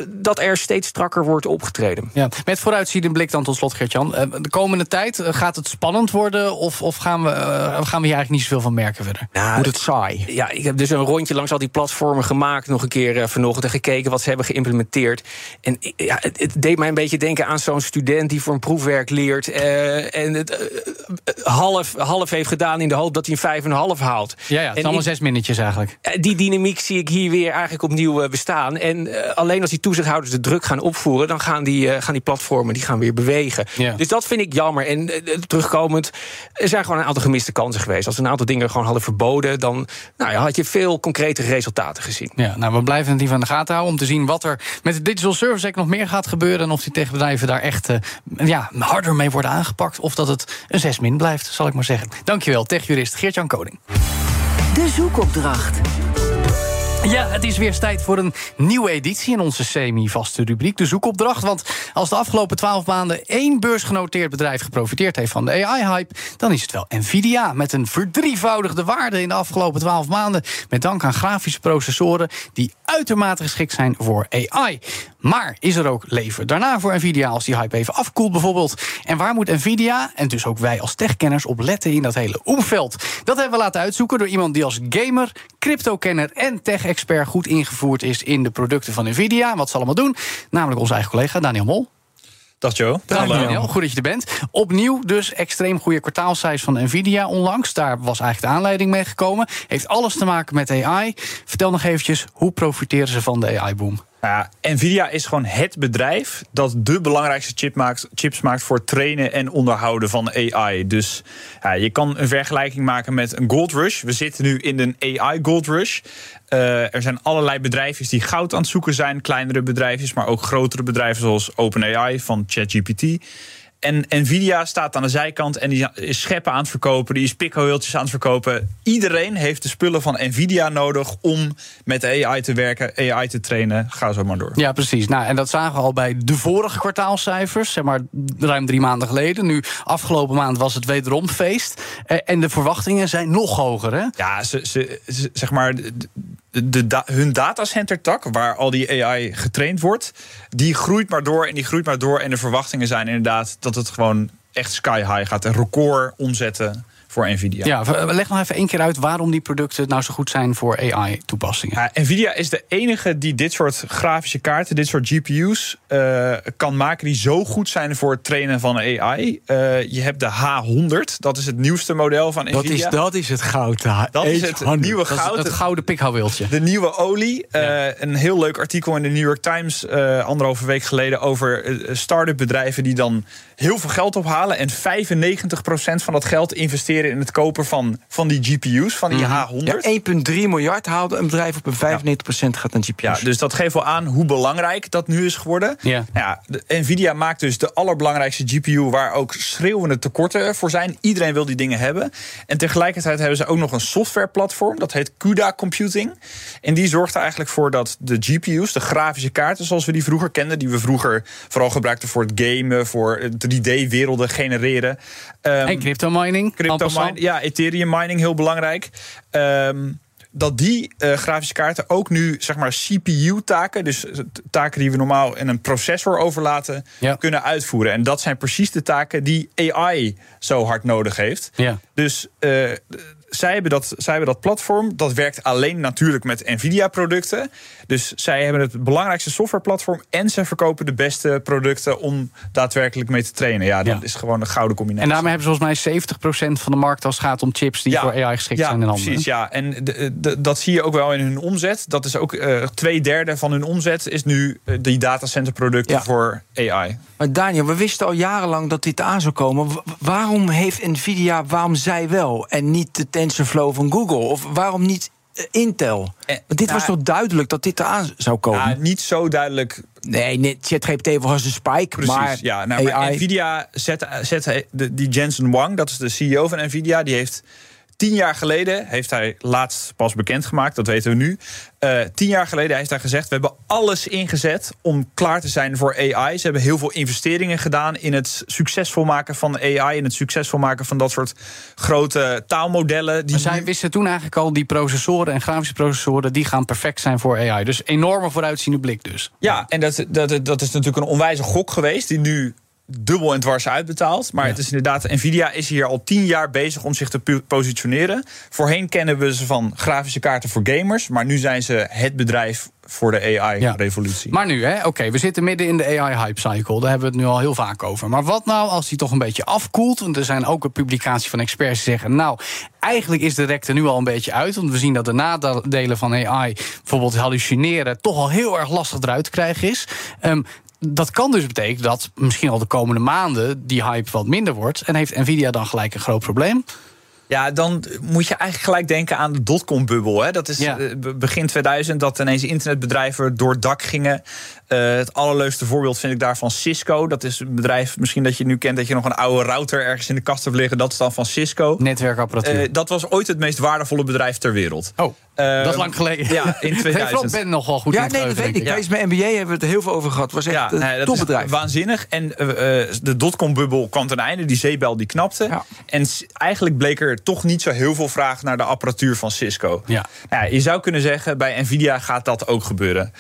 dat er steeds strakker wordt opgetreden. Ja. Met vooruitziende blik dan tot slot, Gertjan. Uh, de komende tijd gaat het spannend worden? Of, of gaan, we, uh, gaan we hier eigenlijk niet zoveel van merken verder? Nou, Moet het saai? Ja, ik heb dus een rondje langs al die platformen gemaakt. Nog een keer uh, vanochtend en gekeken wat ze hebben geïmplementeerd. En ja, het, het deed mij een beetje denken aan zo'n student die voor een proefwerk leert. Uh, en het half, half heeft gedaan in de hoop dat hij een vijf en een half haalt. Ja, ja het zijn allemaal zes minnetjes eigenlijk. Die dynamiek zie ik hier weer eigenlijk opnieuw bestaan. En alleen als die toezichthouders de druk gaan opvoeren, dan gaan die, gaan die platformen die gaan weer bewegen. Ja. Dus dat vind ik jammer. En terugkomend, er zijn gewoon een aantal gemiste kansen geweest. Als we een aantal dingen gewoon hadden verboden, dan nou ja, had je veel concrete resultaten gezien. Ja, nou, we blijven het hier van de gaten houden om te zien wat er met de Digital Service Act nog meer gaat gebeuren. En of die techbedrijven daar echt uh, ja, harder mee worden aangepakt. Of dat het een 6 min blijft, zal ik maar zeggen. Dankjewel, techjurist Geert-Jan Koning. De zoekopdracht. Ja, het is weer tijd voor een nieuwe editie in onze semi-vaste rubriek, de zoekopdracht. Want als de afgelopen twaalf maanden één beursgenoteerd bedrijf geprofiteerd heeft van de AI-hype, dan is het wel Nvidia. Met een verdrievoudigde waarde in de afgelopen twaalf maanden. Met dank aan grafische processoren die uitermate geschikt zijn voor AI. Maar is er ook leven daarna voor Nvidia als die hype even afkoelt bijvoorbeeld? En waar moet Nvidia, en dus ook wij als techkenners, op letten in dat hele omveld? Dat hebben we laten uitzoeken door iemand die als gamer, crypto-kenner en tech-expert goed ingevoerd is in de producten van Nvidia. Wat ze allemaal doen, namelijk onze eigen collega Daniel Mol. Dag Joe. Dag Daniel, goed dat je er bent. Opnieuw dus extreem goede kwartaalcijfers van Nvidia onlangs. Daar was eigenlijk de aanleiding mee gekomen. Heeft alles te maken met AI. Vertel nog eventjes, hoe profiteren ze van de AI-boom? Ja, Nvidia is gewoon het bedrijf dat de belangrijkste chip maakt, chips maakt voor trainen en onderhouden van AI. Dus je kan een vergelijking maken met een gold rush. We zitten nu in een AI gold rush. Uh, er zijn allerlei bedrijven die goud aan het zoeken zijn. Kleinere bedrijven, maar ook grotere bedrijven zoals OpenAI van ChatGPT. En Nvidia staat aan de zijkant en die is scheppen aan het verkopen, die is pikhoeeltjes aan het verkopen. Iedereen heeft de spullen van Nvidia nodig om met AI te werken, AI te trainen. Ga zo maar door. Ja, precies. Nou, en dat zagen we al bij de vorige kwartaalcijfers, zeg maar ruim drie maanden geleden. Nu, afgelopen maand was het wederom feest. Eh, En de verwachtingen zijn nog hoger, hè? Ja, ze, ze, ze- zeg maar, de, hun datacenter-tak, waar al die AI getraind wordt, die groeit maar door en die groeit maar door. En de verwachtingen zijn inderdaad dat het gewoon echt sky high gaat. Een record omzetten voor Nvidia. Ja, leg nog even één keer uit waarom die producten nou zo goed zijn voor AI-toepassingen. Ja, Nvidia is de enige die dit soort grafische kaarten, dit soort GPU's, eh, kan maken die zo goed zijn voor het trainen van AI. Eh, je hebt de H100, dat is het nieuwste model van Dat Nvidia. is, dat is het goud. Dat is het nieuwe Dat is goud. het gouden pikhouweeltje. De nieuwe olie. Eh, een heel leuk artikel in de New York Times eh, anderhalve week geleden over start-up bedrijven die dan heel veel geld ophalen en 95% van dat geld investeren in het kopen van, van die GPU's, van die H100. Ja, 1,3 miljard haalde een bedrijf op en 95% gaat naar GPU's. Ja, dus dat geeft wel aan hoe belangrijk dat nu is geworden. Ja. Ja, de- Nvidia maakt dus de allerbelangrijkste GPU waar ook schreeuwende tekorten voor zijn. Iedereen wil die dingen hebben. En tegelijkertijd hebben ze ook nog een softwareplatform. Dat heet CUDA Computing. En die zorgt er eigenlijk voor dat de GPU's, de grafische kaarten zoals we die vroeger kenden, die we vroeger vooral gebruikten voor het gamen, voor 3D-werelden genereren. Ehm, En crypto mining. Crypto mining, ja, Ethereum mining, heel belangrijk. Ehm, dat die eh, grafische kaarten ook nu, zeg maar, CPU-taken, dus taken die we normaal in een processor overlaten, Ja. kunnen uitvoeren. En dat zijn precies de taken die AI zo hard nodig heeft. Ja. Dus eh, zij, hebben dat, zij hebben dat platform. Dat werkt alleen natuurlijk met Nvidia-producten. Dus zij hebben het belangrijkste softwareplatform. En ze verkopen de beste producten om daadwerkelijk mee te trainen. Ja, dat Ja. is gewoon een gouden combinatie. En daarmee hebben ze volgens mij 70% van de markt als het gaat om chips die voor AI geschikt ja, zijn in handen. Precies, ja. En de- de- dat zie je ook wel in hun omzet. Dat is ook eh, twee derde van hun omzet is nu eh, die datacenterproducten Ja. voor AI. Maar Daniel, we wisten al jarenlang dat dit aan zou komen. Wa- waarom heeft Nvidia, waarom zij wel en niet de TensorFlow van Google? Of waarom niet Intel? Eh, dit nou, was toch duidelijk dat dit eraan zou komen? Niet zo duidelijk nee, nee, ChatGPT was een spike, Precies, maar, ja. Nou, maar. Nvidia zet, zet de, die Jensen Wang, dat is de CEO van Nvidia, die heeft tien jaar geleden, heeft hij laatst pas bekendgemaakt, dat weten we nu. Eh, tien jaar geleden heeft hij gezegd, we hebben alles ingezet om klaar te zijn voor AI. Ze hebben heel veel investeringen gedaan in het succesvol maken van AI, in het succesvol maken van dat soort grote taalmodellen. Die Maar zij wisten toen eigenlijk al, die processoren en grafische processoren... die gaan perfect zijn voor AI. Dus enorme vooruitziende blik dus. Ja, en dat, dat, dat is natuurlijk een onwijze gok geweest, die nu dubbel en dwars uitbetaald. Maar het is inderdaad, Nvidia is hier al tien jaar bezig om zich te positioneren. Voorheen kennen we ze van grafische kaarten voor gamers, maar nu zijn ze het bedrijf voor de AI-revolutie. Maar nu, hè, oké, we zitten midden in de AI-hype cycle. Daar hebben we het nu al heel vaak over. Maar wat nou als die toch een beetje afkoelt? Want er zijn ook een publicatie van experts die zeggen... nou, eigenlijk is de er nu al een beetje uit. Want we zien dat de nadelen van AI, bijvoorbeeld hallucineren... toch al heel erg lastig eruit te krijgen is. Ehm, dat kan dus betekenen dat misschien al de komende maanden... die hype wat minder wordt. En heeft Nvidia dan gelijk een groot probleem? Ja, dan moet je eigenlijk gelijk denken aan de dotcom-bubbel. Dat is Ja. eh, be- begin 2000 dat ineens internetbedrijven door het dak gingen. Eh, het allerleukste voorbeeld vind ik daarvan Cisco. Dat is een bedrijf, misschien dat je nu kent... dat je nog een oude router ergens in de kast hebt liggen. Dat is dan van Cisco. Netwerkapparatuur. Eh, dat was ooit het meest waardevolle bedrijf ter wereld. oh, Eh, dat is lang geleden. Ja, in 2000. Vooral Ben nog wel goed Ja, in nee, dat weet ik. Tijdens mijn MBA hebben we het heel veel over gehad. Was echt een nee, dat topbedrijf. is waanzinnig. En eh, eh, de dotcom-bubbel kwam ten einde. Die zeebel die knapte. Ja. En eigenlijk bleek er toch niet zo heel veel vraag naar de apparatuur van Cisco. Ja. Nou ja, je zou kunnen zeggen, bij Nvidia gaat dat ook gebeuren.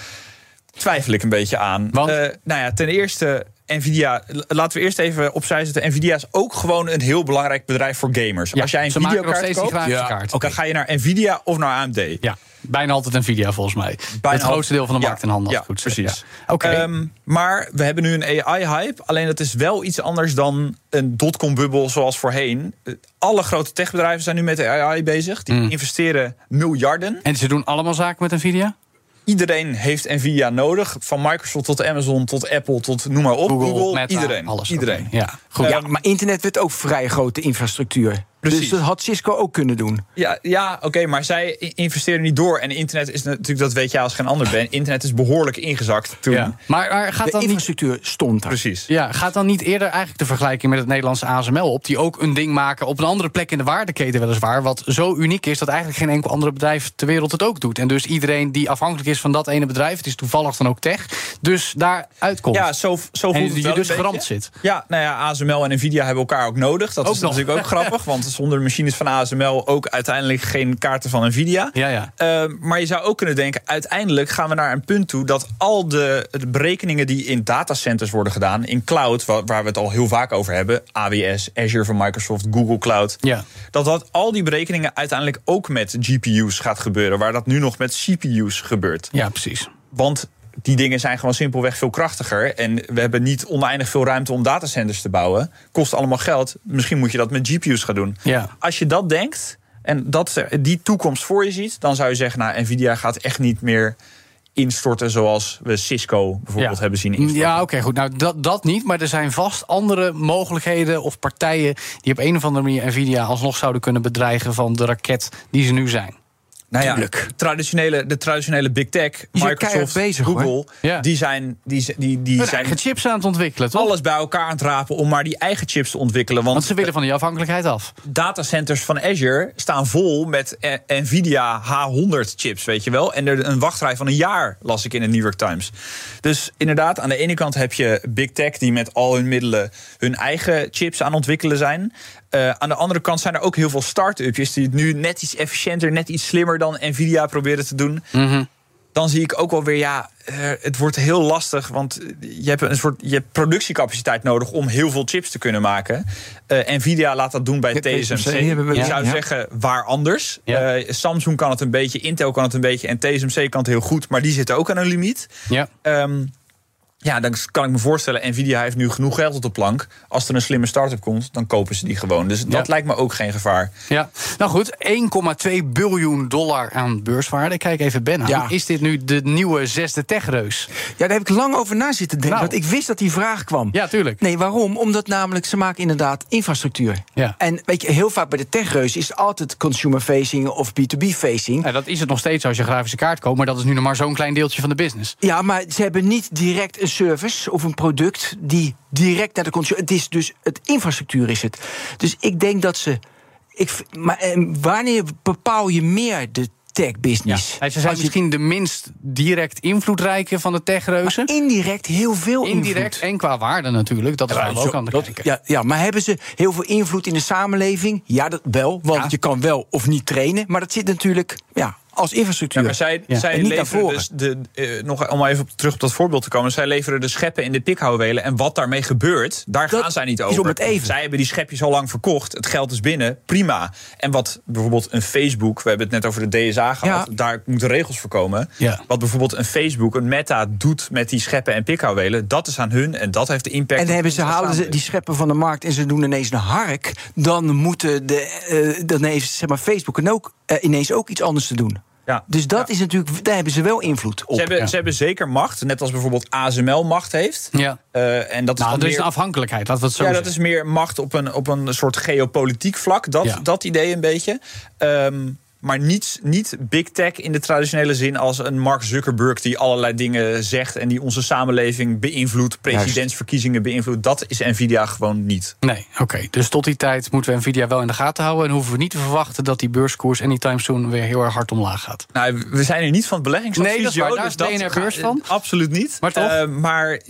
Twijfel ik een beetje aan. Want? Eh, nou ja, ten eerste, Nvidia, laten we eerst even opzij zetten. Nvidia is ook gewoon een heel belangrijk bedrijf voor gamers. Ja, Als jij een ze maken nog videokaart koopt, grafische kaart. dan ga je naar Nvidia of naar AMD. Ja, bijna altijd Nvidia volgens mij. Bijna het grootste deel van de ja, markt in handen. Ja, goed precies. Ja. Oké. Ehm, maar we hebben nu een AI-hype. Alleen dat is wel iets anders dan een dotcom-bubbel zoals voorheen. Eh, Alle grote techbedrijven zijn nu met AI bezig. Die Mm. investeren miljarden. en ze doen allemaal zaken met Nvidia? Iedereen heeft Nvidia nodig. Van Microsoft tot Amazon tot Apple tot noem maar op. Google, Google, Meta, iedereen. alles. iedereen. Ja, goed. Ja, maar internet werd ook vrij grote infrastructuur. Precies. Dus dat had Cisco ook kunnen doen. Ja, ja oké, maar zij investeren niet door. En internet is natuurlijk, dat weet jij als geen ander ben. Internet is behoorlijk ingezakt toen. Ja. Maar, maar gaat De dan niet infrastructuur stond daar. Precies. Ja, gaat dan niet eerder eigenlijk de vergelijking met het Nederlandse ASML op... die ook een ding maken op een andere plek in de waardeketen weliswaar... wat zo uniek is dat eigenlijk geen enkel andere bedrijf ter wereld het ook doet. En dus iedereen die afhankelijk is van dat ene bedrijf... het is toevallig dan ook tech, dus daar uitkomt. Ja, zo, zo voelt en het je wel dus beetje. zit. Ja, nou ja, ASML en Nvidia hebben elkaar ook nodig. Dat Ook is nog. natuurlijk ook grappig, want zonder de machines van ASML ook uiteindelijk geen kaarten van Nvidia. Ja, ja. Uh, maar je zou ook kunnen denken, uiteindelijk gaan we naar een punt toe dat al de, de berekeningen die in datacenters worden gedaan, in cloud, waar, waar we het al heel vaak over hebben, AWS, Azure van Microsoft, Google Cloud, Ja. dat dat al die berekeningen uiteindelijk ook met GPU's gaat gebeuren, waar dat nu nog met CPU's gebeurt. ja, precies. Want die dingen zijn gewoon simpelweg veel krachtiger. En we hebben niet oneindig veel ruimte om datacenters te bouwen. Kost allemaal geld. Misschien moet je dat met GPU's gaan doen. Ja. Als je dat denkt en dat, die toekomst voor je ziet, dan zou je zeggen: Nou, Nvidia gaat echt niet meer instorten zoals we Cisco bijvoorbeeld Ja. hebben zien instorten. Ja, oké, goed. Nou, dat, dat niet. Maar er zijn vast andere mogelijkheden of partijen... die op een of andere manier Nvidia alsnog zouden kunnen bedreigen... van de raket die ze nu zijn. Nou ja, traditionele, de traditionele big tech, Microsoft, bezig. Google, Ja. die zijn, die, die, die zijn eigen chips aan het ontwikkelen, toch? alles bij elkaar aan het rapen om maar die eigen chips te ontwikkelen. Want Want ze willen van die afhankelijkheid af. datacenters van Azure staan vol met eh, Nvidia H100 chips, weet je wel. En er een wachtrij van een jaar las ik in de New York Times. Dus inderdaad, aan de ene kant heb je Big Tech die met al hun middelen hun eigen chips aan het ontwikkelen zijn. Eh, aan de andere kant zijn er ook heel veel start-upjes die het nu net iets efficiënter, net iets slimmer dan Nvidia proberen te doen. Dan zie ik ook wel weer, ja, eh, het wordt heel lastig. Want je hebt een soort je hebt productiecapaciteit nodig om heel veel chips te kunnen maken. Eh, Nvidia laat dat doen bij TSMC. Ik ja, zou ja. zeggen, waar anders? Ja. Eh, Samsung kan het een beetje, Intel kan het een beetje en TSMC kan het heel goed. Maar die zitten ook aan een limiet. Ja. Ehm, ja, dan kan ik me voorstellen, Nvidia heeft nu genoeg geld op de plank. Als er een slimme start-up komt, dan kopen ze die gewoon. Dus dat Ja. lijkt me ook geen gevaar. Ja, nou goed, 1,2 biljoen dollar aan beurswaarde. Ik kijk even Ben aan. Ja. Is dit nu de nieuwe zesde techreus? Ja, daar heb ik lang over na zitten denken. Nou. Want ik wist dat die vraag kwam. Ja, tuurlijk. Nee, waarom? Omdat namelijk ze maken inderdaad infrastructuur. Ja. En weet je, heel vaak bij de techreus is het altijd consumer-facing of B2B-facing. Ja, dat is het nog steeds als je grafische kaart koopt, maar dat is nu nog maar zo'n klein deeltje van de business. Ja, maar ze hebben niet direct een service of een product die direct naar de consumer. Het is dus het infrastructuur is het. Dus ik denk dat ze. Ik, maar eh, wanneer bepaal je meer de tech-business? Ja, ze zijn misschien de minst direct invloedrijke van de techreuzen. indirect heel veel Indirect invloed. en qua waarde natuurlijk. Dat is waar we ook aan kijken. Ja, ja, maar hebben ze heel veel invloed in de samenleving? Ja, dat wel. Want Ja. je kan wel of niet trainen. Maar dat zit natuurlijk ja, als infrastructuur. Ja, maar zij, Ja. leveren dus de, eh, nog om even op, terug op dat voorbeeld te komen. Zij leveren de scheppen in de pikhouwelen. En wat daarmee gebeurt, daar Dat gaan zij niet is over. even. Zij hebben die schepjes al lang verkocht. Het geld is binnen, prima. En wat bijvoorbeeld een Facebook, we hebben het net over de DSA gehad. Ja. Daar moeten regels voor komen. Wat bijvoorbeeld een Facebook, een Meta doet met die scheppen en pikhouwelen. Dat is aan hun en dat heeft de impact. En hebben ze, halen ze die scheppen van de markt en ze doen ineens een hark. Dan moeten de, eh, dan heeft zeg maar, Facebook en ook, eh, ineens ook iets anders te doen. Ja. Dus dat Ja. is natuurlijk, daar hebben ze wel invloed op. Ze hebben, Ja. ze hebben zeker macht, net als bijvoorbeeld ASML macht heeft. Ja. Eh, en dat is Nou, er is meer- een afhankelijkheid, laten we het zo ja, dat zeggen. is meer macht op een, op een soort geopolitiek vlak. Dat, Ja. dat idee een beetje. Ehm, maar niet, niet big tech in de traditionele zin als een Mark Zuckerberg die allerlei dingen zegt en die onze samenleving beïnvloedt, presidentsverkiezingen beïnvloedt. Dat is Nvidia gewoon niet. Nee, oké. Dus tot die tijd moeten we Nvidia wel in de gaten houden... en hoeven we niet te verwachten dat die beurskoers anytime soon... weer heel erg hard omlaag gaat. Nou, we zijn hier niet van het beleggingsadvies. Nee, dat is waar. Daar dus is BNR ga- beurs van. Absoluut niet. Maar toch? Eh, maar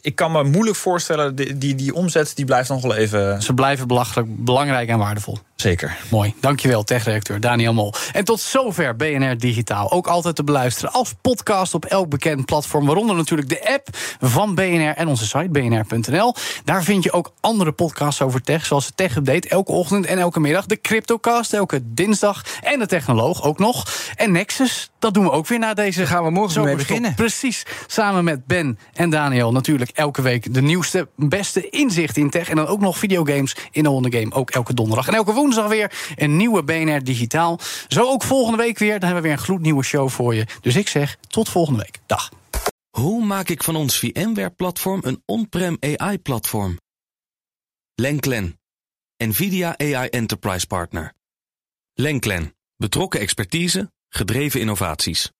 ik kan me moeilijk voorstellen, die, die, die omzet die blijft nog wel even... Ze blijven belachelijk belangrijk en waardevol. Zeker. Mooi. Dankjewel, techredacteur Daniel Mol. En tot zover BNR Digitaal. Ook altijd te beluisteren als podcast op elk bekend platform. Waaronder natuurlijk de app van BNR en onze site bnr.nl. Daar vind je ook andere podcasts over tech. Zoals de Tech Update elke ochtend en elke middag. De Cryptocast elke dinsdag. En de Technoloog ook nog. En Nexus, dat doen we ook weer na deze... Daar gaan we morgen mee beginnen. Precies. Samen met Ben en Daniel natuurlijk elke week de nieuwste, beste inzicht in tech. En dan ook nog videogames in On The Game. Ook elke donderdag. En elke woensdag weer een nieuwe BNR Digitaal. Zo ook volgende week weer. Dan hebben we weer een gloednieuwe show voor je. Dus ik zeg tot volgende week. Dag. Hoe maak ik van ons VMware-platform een on-prem AI-platform? Lenklen, NVIDIA AI Enterprise Partner. Lenklen, betrokken expertise, gedreven innovaties.